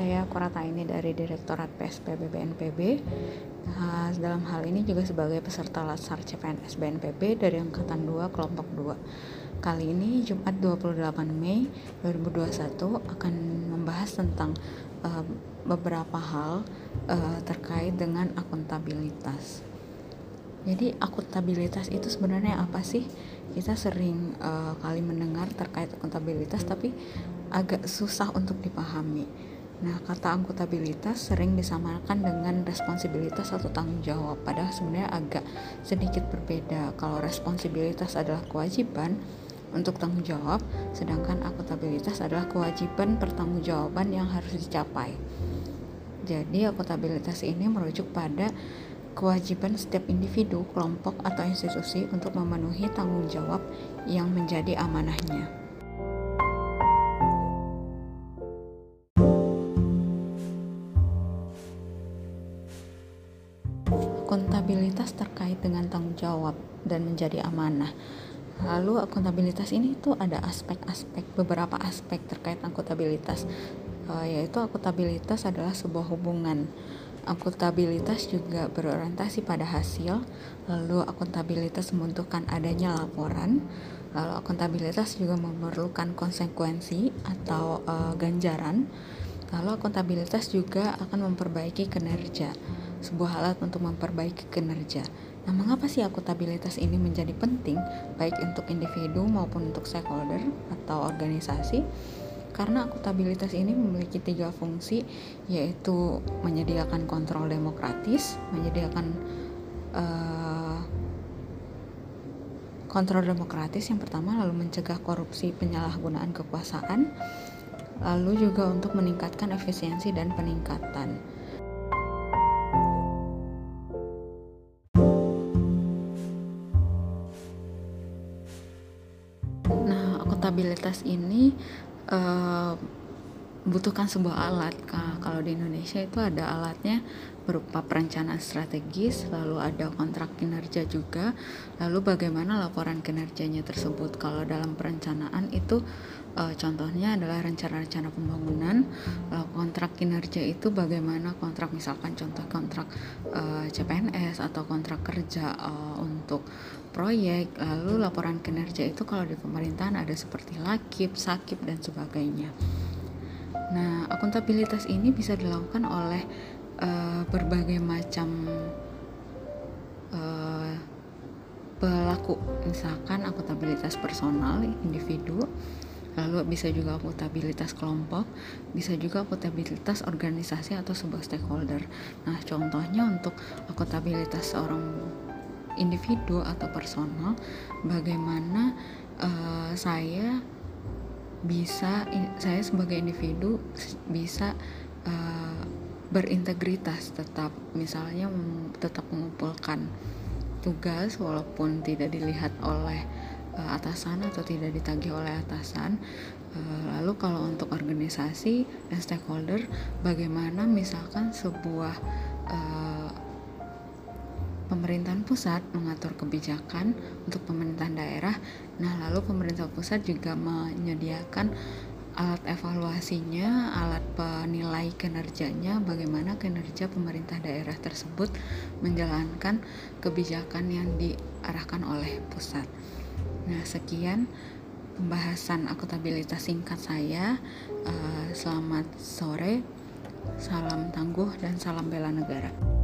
saya Kurata ini dari Direktorat PSPB BNPB. Nah, dalam hal ini juga sebagai peserta Latsar CPNS BNPB dari Angkatan 2 Kelompok 2. Kali ini Jumat 28 Mei 2021 akan membahas tentang uh, beberapa hal uh, terkait dengan akuntabilitas. Jadi akuntabilitas itu sebenarnya apa sih? Kita sering uh, kali mendengar terkait akuntabilitas tapi agak susah untuk dipahami. Nah, kata akuntabilitas sering disamakan dengan responsibilitas atau tanggung jawab, padahal sebenarnya agak sedikit berbeda. Kalau responsibilitas adalah kewajiban untuk tanggung jawab, sedangkan akuntabilitas adalah kewajiban pertanggungjawaban yang harus dicapai. Jadi, akuntabilitas ini merujuk pada kewajiban setiap individu, kelompok, atau institusi untuk memenuhi tanggung jawab yang menjadi amanahnya. Akuntabilitas terkait dengan tanggung jawab dan menjadi amanah. Lalu akuntabilitas ini tuh ada aspek-aspek beberapa aspek terkait akuntabilitas, uh, yaitu akuntabilitas adalah sebuah hubungan. Akuntabilitas juga berorientasi pada hasil, lalu akuntabilitas membutuhkan adanya laporan, lalu akuntabilitas juga memerlukan konsekuensi atau uh, ganjaran, lalu akuntabilitas juga akan memperbaiki kinerja, sebuah alat untuk memperbaiki kinerja. Nah, mengapa sih akuntabilitas ini menjadi penting baik untuk individu maupun untuk stakeholder atau organisasi? Karena akuntabilitas ini memiliki tiga fungsi, yaitu menyediakan kontrol demokratis, menyediakan uh, kontrol demokratis yang pertama, lalu mencegah korupsi penyalahgunaan kekuasaan, lalu juga untuk meningkatkan efisiensi dan peningkatan. Nah, akuntabilitas ini uh, butuhkan sebuah alat kalau di Indonesia itu ada alatnya berupa perencanaan strategis lalu ada kontrak kinerja juga. Lalu bagaimana laporan kinerjanya tersebut? Kalau dalam perencanaan itu uh, contohnya adalah rencana-rencana pembangunan. Lalu kontrak kinerja itu bagaimana kontrak misalkan contoh kontrak uh, CPNS atau kontrak kerja untuk proyek. Lalu laporan kinerja itu kalau di pemerintahan ada seperti lakip, sakip dan sebagainya. Nah, akuntabilitas ini bisa dilakukan oleh uh, berbagai macam uh, pelaku, misalkan akuntabilitas personal, individu, lalu bisa juga akuntabilitas kelompok, bisa juga akuntabilitas organisasi atau sebuah stakeholder. Nah, contohnya untuk akuntabilitas seorang individu atau personal, bagaimana uh, saya bisa saya sebagai individu bisa uh, berintegritas tetap misalnya tetap mengumpulkan tugas walaupun tidak dilihat oleh uh, atasan atau tidak ditagih oleh atasan. Uh, lalu kalau untuk organisasi dan stakeholder bagaimana misalkan sebuah uh, pemerintahan pusat mengatur kebijakan untuk pemerintahan daerah. Nah, lalu pemerintah pusat juga menyediakan alat evaluasinya, alat penilai kinerjanya, bagaimana kinerja pemerintah daerah tersebut menjalankan kebijakan yang diarahkan oleh pusat. Nah, sekian pembahasan akuntabilitas singkat saya. Uh, selamat sore, salam tangguh, dan salam bela negara.